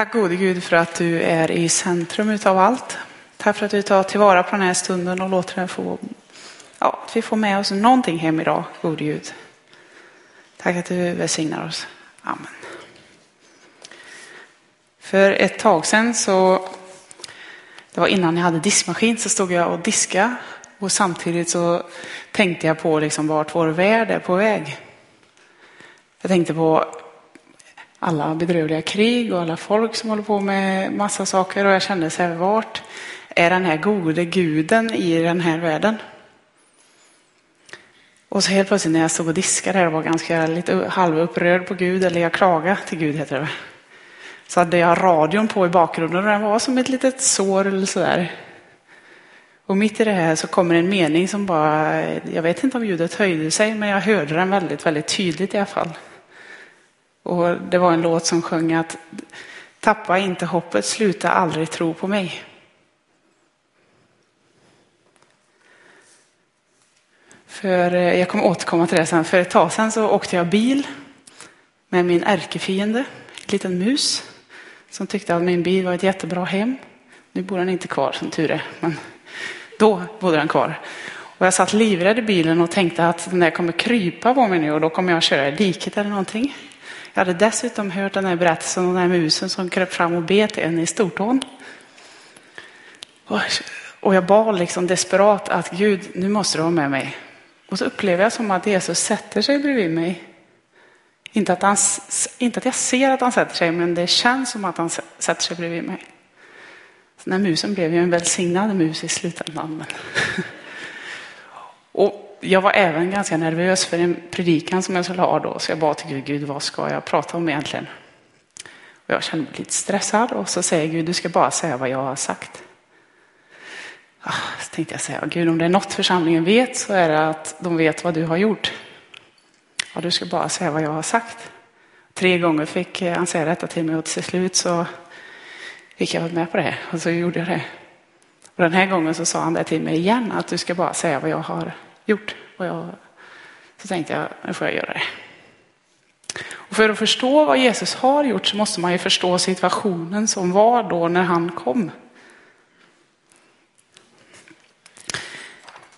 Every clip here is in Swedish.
Tack gode Gud för att du är i centrum utav allt. Tack för att du tar tillvara på den här stunden och låter den få, ja, att vi får med oss någonting hem idag, gode Gud. Tack att du välsignar oss. Amen. För ett tag sedan så, det var innan jag hade diskmaskin, så stod jag och diska och samtidigt så tänkte jag på liksom vart vår värld är på väg. Jag tänkte på alla bedrövliga krig och alla folk som håller på med massa saker och jag kände så här, vart är den här gode guden i den här världen? Och så helt plötsligt när jag stod och diskade här och var ganska lite halvupprörd på Gud, eller jag klagade till Gud heter det. Så hade jag radion på i bakgrunden och den var som ett litet sår eller sådär. Och mitt i det här så kommer en mening som bara, jag vet inte om ljudet höjde sig, men jag hörde den väldigt, väldigt tydligt i alla fall. Och det var en låt som sjöng att tappa inte hoppet, sluta aldrig tro på mig. För eh, jag kommer återkomma till det sen. För ett tag sedan så åkte jag bil med min ärkefiende, en liten mus, som tyckte att min bil var ett jättebra hem. Nu bor den inte kvar som tur är, men då bodde den kvar. Och jag satt livrädd i bilen och tänkte att den där kommer krypa på mig nu och då kommer jag köra i diket eller någonting. Jag hade dessutom hört den här berättelsen om den här musen som kröp fram och bet en i stortån. Och jag bad liksom desperat att Gud, nu måste du vara med mig. Och så upplever jag som att Jesus sätter sig bredvid mig. Inte att, han, inte att jag ser att han sätter sig, men det känns som att han sätter sig bredvid mig. Så den här musen blev ju en välsignad mus i slutändan. och jag var även ganska nervös för en predikan som jag skulle ha då, så jag bad till Gud, Gud vad ska jag prata om egentligen? Och jag kände mig lite stressad och så säger Gud, du ska bara säga vad jag har sagt. Ah, så tänkte jag säga, Gud om det är något församlingen vet så är det att de vet vad du har gjort. Ja, du ska bara säga vad jag har sagt. Tre gånger fick han säga detta till mig och till slut så fick jag vara med på det och så gjorde jag det. Och den här gången så sa han det till mig igen, att du ska bara säga vad jag har gjort. Och jag, så tänkte jag, nu får jag göra det. Och för att förstå vad Jesus har gjort så måste man ju förstå situationen som var då när han kom.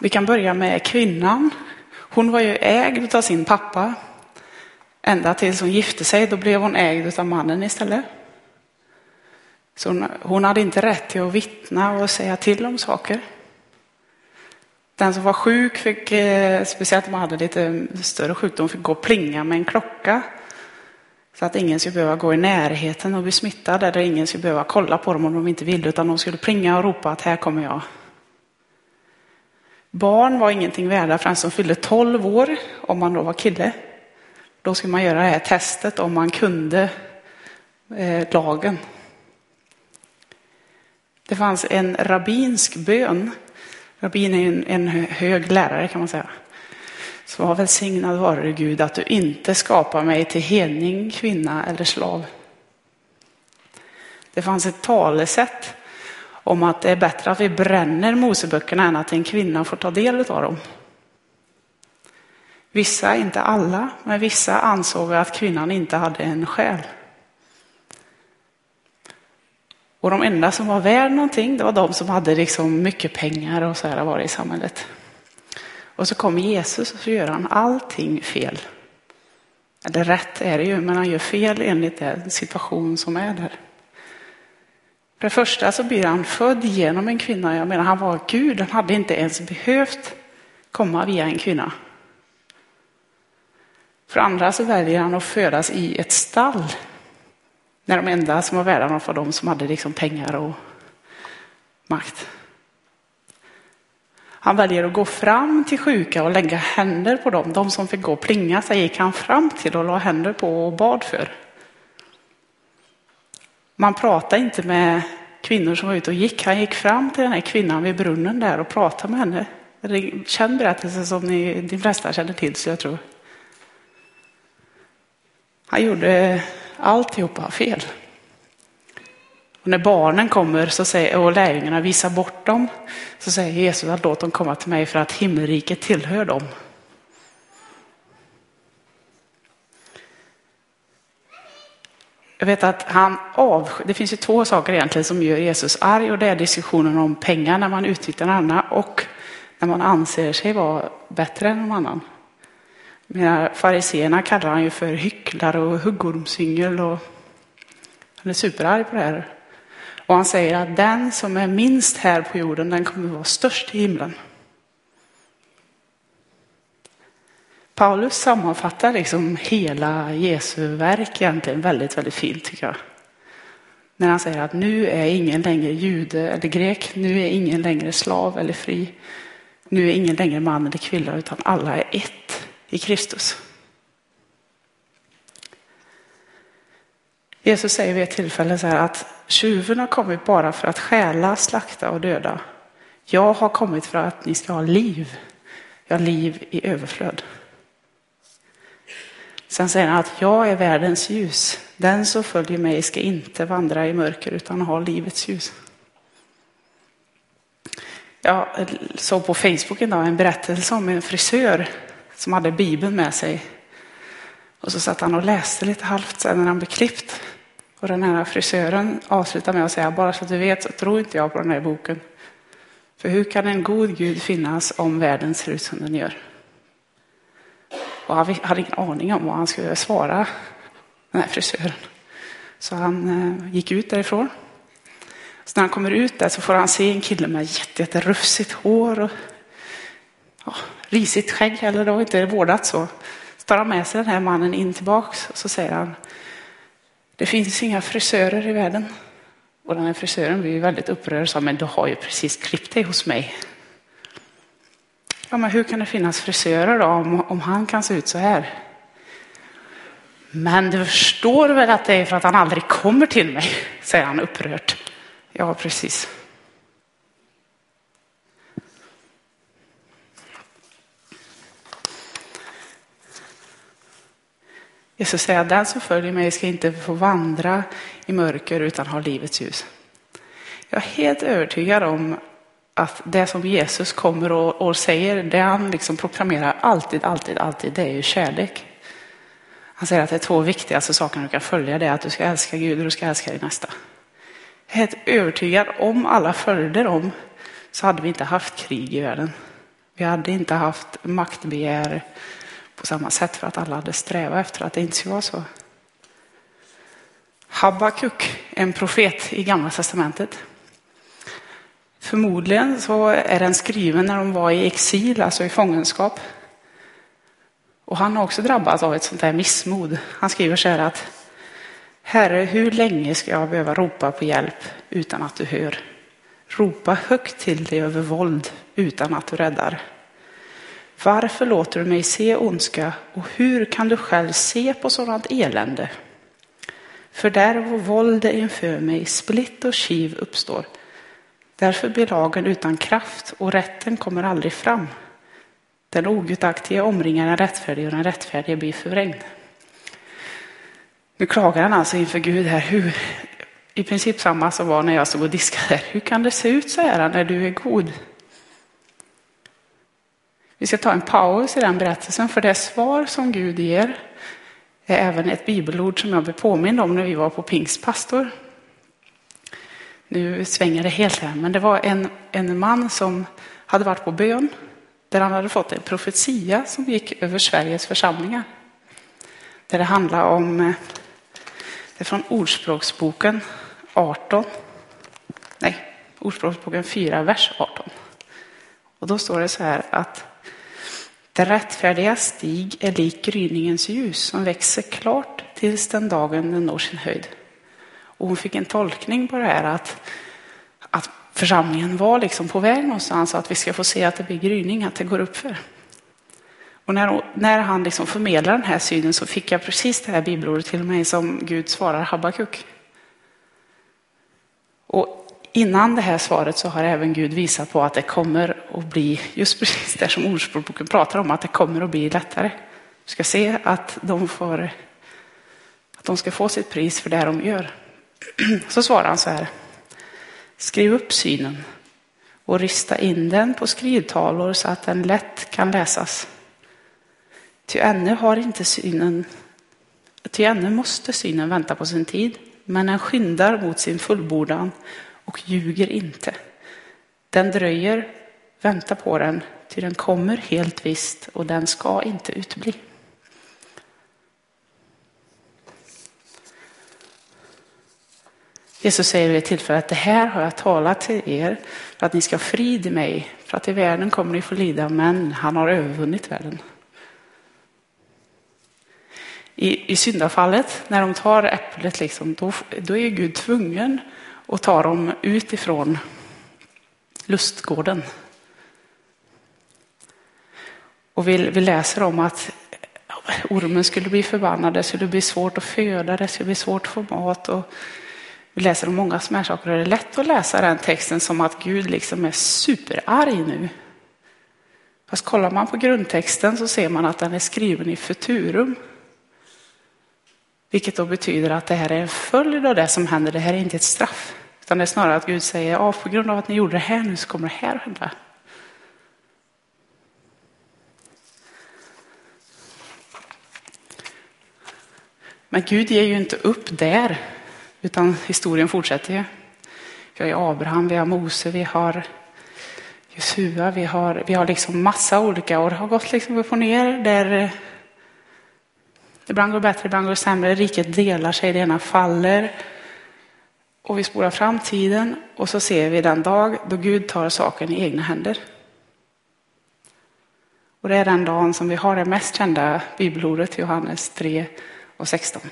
Vi kan börja med kvinnan. Hon var ju ägd av sin pappa. Ända tills hon gifte sig, då blev hon ägd av mannen istället. Så hon, hon hade inte rätt till att vittna och säga till om saker. Den som var sjuk fick, eh, speciellt om man hade lite större sjukdom, fick gå och plinga med en klocka. Så att ingen skulle behöva gå i närheten och bli smittad eller ingen skulle behöva kolla på dem om de inte ville utan de skulle plinga och ropa att här kommer jag. Barn var ingenting värda förrän som fyllde 12 år, om man då var kille. Då skulle man göra det här testet om man kunde eh, lagen. Det fanns en rabbinsk bön Rabbin är en, en hög lärare kan man säga. Så var välsignad vare du Gud att du inte skapar mig till hedning, kvinna eller slav. Det fanns ett talesätt om att det är bättre att vi bränner Moseböckerna än att en kvinna får ta del av dem. Vissa, inte alla, men vissa ansåg att kvinnan inte hade en själ. Och de enda som var värd någonting, det var de som hade liksom mycket pengar och så här var det i samhället. Och så kommer Jesus och så gör han allting fel. Eller rätt är det ju, men han gör fel enligt den situation som är där. För det första så blir han född genom en kvinna. Jag menar, han var Gud. Han hade inte ens behövt komma via en kvinna. För andra så väljer han att födas i ett stall när de enda som var värda något var de som hade liksom pengar och makt. Han väljer att gå fram till sjuka och lägga händer på dem. De som fick gå och plinga sig gick han fram till och la händer på och bad för. Man pratade inte med kvinnor som var ute och gick. Han gick fram till den här kvinnan vid brunnen där och pratade med henne. Det är en känd berättelse som ni, de flesta känner till, så jag tror. Han gjorde alltihopa fel. Och när barnen kommer så säger, och lärjungarna visar bort dem så säger Jesus att låt dem komma till mig för att himmelriket tillhör dem. Jag vet att han avskyr, det finns ju två saker egentligen som gör Jesus arg och det är diskussionen om pengar när man utnyttjar andra och när man anser sig vara bättre än någon annan. Fariseerna kallar han ju för hycklare och huggormsyngel och han är superarg på det här. Och han säger att den som är minst här på jorden, den kommer vara störst i himlen. Paulus sammanfattar liksom hela Jesu verk egentligen väldigt, väldigt fint tycker jag. När han säger att nu är ingen längre jude eller grek, nu är ingen längre slav eller fri, nu är ingen längre man eller kvinna utan alla är ett i Kristus. Jesus säger vid ett tillfälle så här att tjuven har kommit bara för att stjäla, slakta och döda. Jag har kommit för att ni ska ha liv, ja liv i överflöd. Sen säger han att jag är världens ljus. Den som följer mig ska inte vandra i mörker utan ha livets ljus. Jag såg på Facebook idag en berättelse om en frisör som hade Bibeln med sig. Och så satt han och läste lite halvt sen när han blev klippt. Och den här frisören avslutade med att säga, bara så att du vet så tror inte jag på den här boken. För hur kan en god Gud finnas om världen ser ut som den gör? Och han hade ingen aning om vad han skulle svara den här frisören. Så han eh, gick ut därifrån. Så när han kommer ut där så får han se en kille med jätterufsigt hår och ja, risigt skägg, eller var inte vårdat så. Så tar han med sig den här mannen in tillbaks och så säger han det finns inga frisörer i världen. Och den här frisören blir väldigt upprörd och sa, men du har ju precis klippt dig hos mig. Ja, men hur kan det finnas frisörer då om, om han kan se ut så här? Men du förstår väl att det är för att han aldrig kommer till mig, säger han upprört. Ja, precis. Jesus säger att den som följer mig ska inte få vandra i mörker utan ha livets ljus. Jag är helt övertygad om att det som Jesus kommer och, och säger, det han liksom proklamerar alltid, alltid, alltid, det är ju kärlek. Han säger att det är två viktigaste saker du kan följa, det är att du ska älska Gud och du ska älska din nästa. Jag är helt övertygad, om alla följde dem så hade vi inte haft krig i världen. Vi hade inte haft maktbegär på samma sätt för att alla hade strävat efter att det inte skulle vara så. Habakuk, en profet i Gamla Testamentet. Förmodligen så är den skriven när de var i exil, alltså i fångenskap. Och han har också drabbats av ett sånt här missmod. Han skriver så här att Herre, hur länge ska jag behöva ropa på hjälp utan att du hör? Ropa högt till dig över våld utan att du räddar. Varför låter du mig se ondska och hur kan du själv se på sådant elände? Fördärv och våld är inför mig, splitt och kiv uppstår. Därför blir lagen utan kraft och rätten kommer aldrig fram. Den ogudaktige omringar den rättfärdige och den rättfärdige blir förvrängd. Nu klagar han alltså inför Gud här. Hur, I princip samma som var när jag stod och diskade. Hur kan det se ut så här när du är god? Vi ska ta en paus i den berättelsen för det svar som Gud ger är även ett bibelord som jag blev påmind om när vi var på pingstpastor. Nu svänger det helt här, men det var en, en man som hade varit på bön där han hade fått en profetia som gick över Sveriges församlingar. Där det handlar om, eh, det är från Ordspråksboken 18, nej, Ordspråksboken 4, vers 18. Och då står det så här att det rättfärdiga stig är lik gryningens ljus som växer klart tills den dagen den når sin höjd. Och hon fick en tolkning på det här att, att församlingen var liksom på väg någonstans, att vi ska få se att det blir gryning, att det går upp för. Och när, när han liksom förmedlar den här synen så fick jag precis det här bibelordet till mig som Gud svarar Habakuk. Och innan det här svaret så har även Gud visat på att det kommer att bli just precis det som Ordspråksboken pratar om, att det kommer att bli lättare. Du ska se att de, får, att de ska få sitt pris för det de gör. Så svarar han så här. Skriv upp synen och rista in den på skrivtavlor så att den lätt kan läsas. Ty ännu har inte synen Ty ännu måste synen vänta på sin tid, men den skyndar mot sin fullbordan och ljuger inte. Den dröjer, vänta på den, ty den kommer helt visst och den ska inte utbli. Jesus säger vid ett tillfälle att det här har jag talat till er för att ni ska ha frid i mig. För att i världen kommer ni få lida, men han har övervunnit världen. I, i syndafallet, när de tar äpplet, liksom, då, då är Gud tvungen att ta dem utifrån lustgården. Och vi, vi läser om att ormen skulle bli förbannad, det skulle bli svårt att föda, det skulle bli svårt att få mat. Och vi läser om många sådana här saker och det är lätt att läsa den texten som att Gud liksom är superarg nu. Fast kollar man på grundtexten så ser man att den är skriven i futurum. Vilket då betyder att det här är en följd av det som händer, det här är inte ett straff. Utan det är snarare att Gud säger, ja, på grund av att ni gjorde det här nu så kommer det här att hända. Men Gud ger ju inte upp där, utan historien fortsätter ju. Vi har Abraham, vi har Mose, vi har Jesua, vi har, vi har liksom massa olika och det har gått liksom upp och ner där eh, ibland går det bättre, ibland går det sämre. Riket delar sig, det ena faller. Och vi spolar framtiden och så ser vi den dag då Gud tar saken i egna händer. Och det är den dagen som vi har det mest kända bibelordet, Johannes 3 och 16.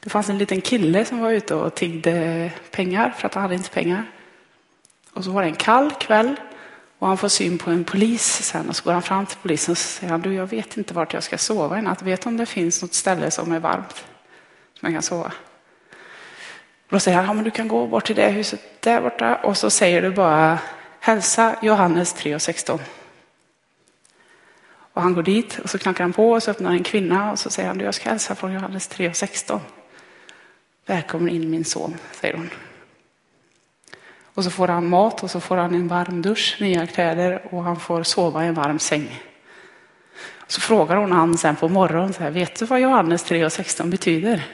Det fanns en liten kille som var ute och tiggde pengar för att han hade inte pengar. Och så var det en kall kväll och han får syn på en polis sen och så går han fram till polisen och säger han, du jag vet inte vart jag ska sova i natt. Vet om det finns något ställe som är varmt som jag kan sova? Och då säger han, ja men du kan gå bort till det huset där borta och så säger du bara hälsa Johannes 3 och 16. Och han går dit och så knackar han på och så öppnar en kvinna och så säger han, jag ska hälsa från Johannes 3 och 16. Välkommen in min son, säger hon. Och så får han mat och så får han en varm dusch, nya kläder och han får sova i en varm säng. Så frågar hon han sen på morgonen, så här, vet du vad Johannes 3 och 16 betyder?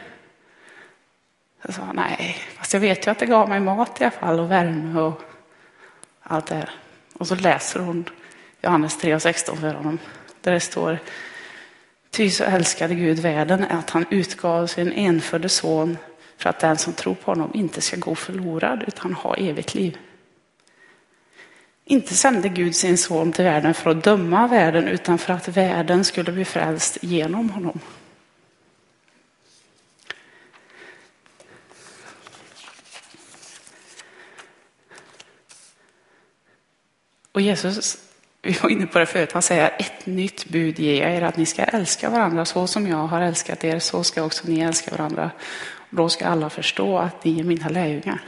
Jag sa nej, fast jag vet ju att det gav mig mat i alla fall och värme och allt det här. Och så läser hon Johannes 3 och 16 för honom. Där det står Ty så älskade Gud världen att han utgav sin enfödde son för att den som tror på honom inte ska gå förlorad utan ha evigt liv. Inte sände Gud sin son till världen för att döma världen utan för att världen skulle bli frälst genom honom. Och Jesus, vi var inne på det förut, han säger ett nytt bud ger jag er att ni ska älska varandra så som jag har älskat er, så ska också ni älska varandra. Då ska alla förstå att ni är mina lärjungar.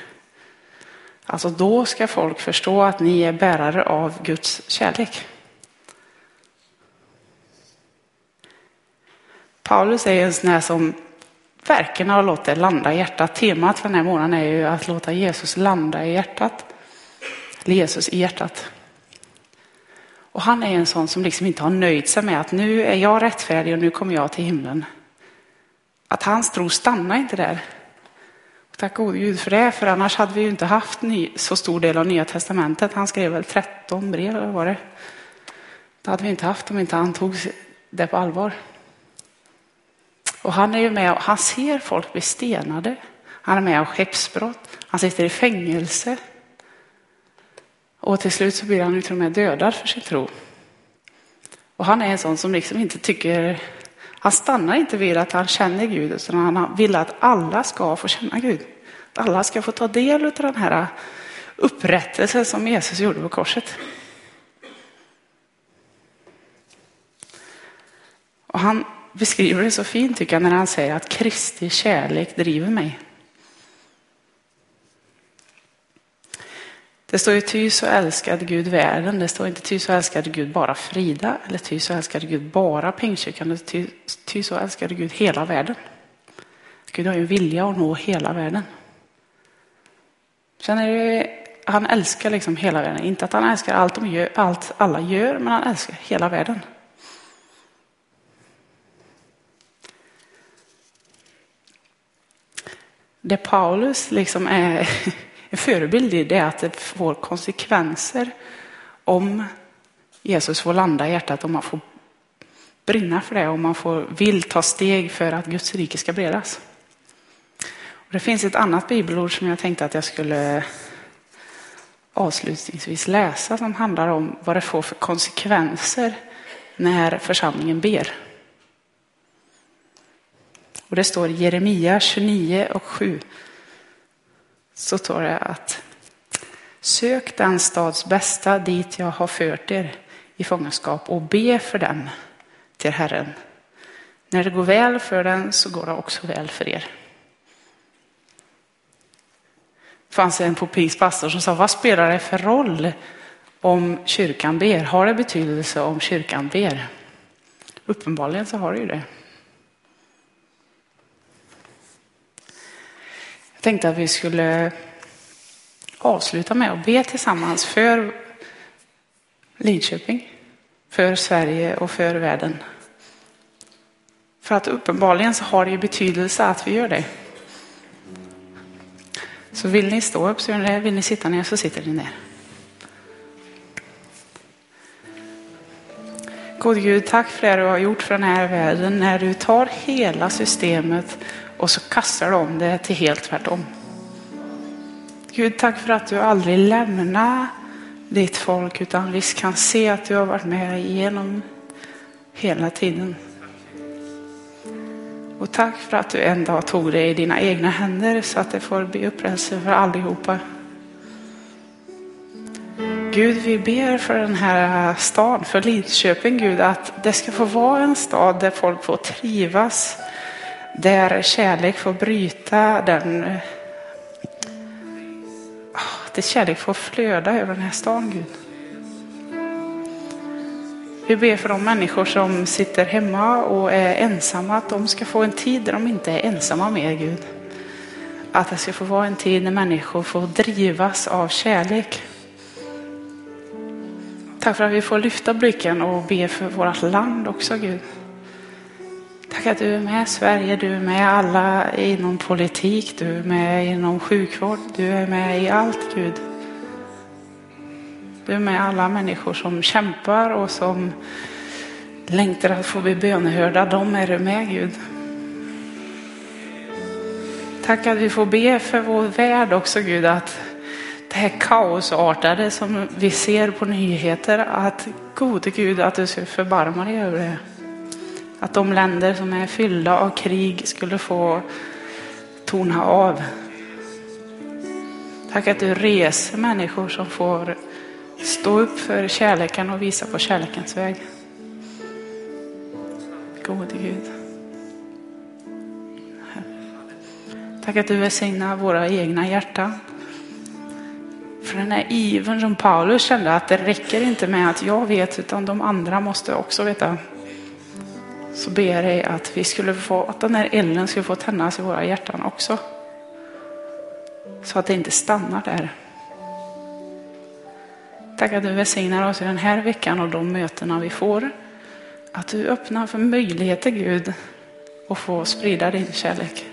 Alltså då ska folk förstå att ni är bärare av Guds kärlek. Paulus är en sån här som verkligen har låtit landa i hjärtat. Temat för den här månaden är ju att låta Jesus landa i hjärtat. Eller Jesus i hjärtat. Och han är en sån som liksom inte har nöjt sig med att nu är jag rättfärdig och nu kommer jag till himlen. Att hans tro stannar inte där. Tack gode Gud för det, för annars hade vi ju inte haft ny, så stor del av Nya Testamentet. Han skrev väl 13 brev, eller var det? Det hade vi inte haft om inte han tog det på allvar. Och han är ju med och han ser folk bli stenade. Han är med om skeppsbrott. Han sitter i fängelse. Och till slut så blir han ju till och med dödad för sin tro. Och han är en sån som liksom inte tycker han stannar inte vid att han känner Gud, utan han vill att alla ska få känna Gud. Att alla ska få ta del av den här upprättelsen som Jesus gjorde på korset. Och han beskriver det så fint tycker jag när han säger att Kristi kärlek driver mig. Det står ju ty så älskade Gud världen. Det står inte ty så älskade Gud bara Frida eller ty så älskade Gud bara Pingstkyrkan. Ty, ty så älskade Gud hela världen. Gud har ju vilja att nå hela världen. Sen är det, han älskar liksom hela världen. Inte att han älskar allt, de gör, allt alla gör, men han älskar hela världen. Det Paulus liksom är en förebild i det är att det får konsekvenser om Jesus får landa i hjärtat, om man får brinna för det, om man får, vill ta steg för att Guds rike ska bredas. Och det finns ett annat bibelord som jag tänkte att jag skulle avslutningsvis läsa som handlar om vad det får för konsekvenser när församlingen ber. Och det står i Jeremia 29 och 7. Så står det att sök den stads bästa dit jag har fört er i fångenskap och be för dem till Herren. När det går väl för den så går det också väl för er. Det fanns en på pastor som sa, vad spelar det för roll om kyrkan ber? Har det betydelse om kyrkan ber? Uppenbarligen så har det ju det. Tänkte att vi skulle avsluta med att be tillsammans för Linköping, för Sverige och för världen. För att uppenbarligen så har det ju betydelse att vi gör det. Så vill ni stå upp så gör ni det. Vill ni sitta ner så sitter ni ner. Gode Gud, tack för det du har gjort för den här världen när du tar hela systemet och så kastar du om det till helt tvärtom. Gud, tack för att du aldrig lämnar ditt folk utan vi kan se att du har varit med igenom hela tiden. Och tack för att du en dag tog det i dina egna händer så att det får bli upprättelse för allihopa. Gud, vi ber för den här staden, för Lidköping, Gud, att det ska få vara en stad där folk får trivas, där kärlek får bryta den ah, Där kärlek får flöda över den här stan, Gud. Vi ber för de människor som sitter hemma och är ensamma, att de ska få en tid där de inte är ensamma mer, Gud. Att det ska få vara en tid när människor får drivas av kärlek. Tack för att vi får lyfta blicken och be för vårt land också, Gud. Tack att du är med Sverige, du är med alla inom politik, du är med inom sjukvård, du är med i allt Gud. Du är med alla människor som kämpar och som längtar att få bli bönhörda, De är du med Gud. Tack att vi får be för vår värld också Gud, att det här kaosartade som vi ser på nyheter, att gode Gud att du ska förbarma dig över det. Att de länder som är fyllda av krig skulle få tona av. Tack att du reser människor som får stå upp för kärleken och visa på kärlekens väg. Gode Gud. Tack att du välsignar våra egna hjärtan. För den här ivern som Paulus kände att det räcker inte med att jag vet utan de andra måste också veta så ber jag dig att vi skulle få, att den här elden skulle få tändas i våra hjärtan också. Så att det inte stannar där. Tack att du välsignar oss i den här veckan och de mötena vi får. Att du öppnar för möjligheter Gud att få sprida din kärlek.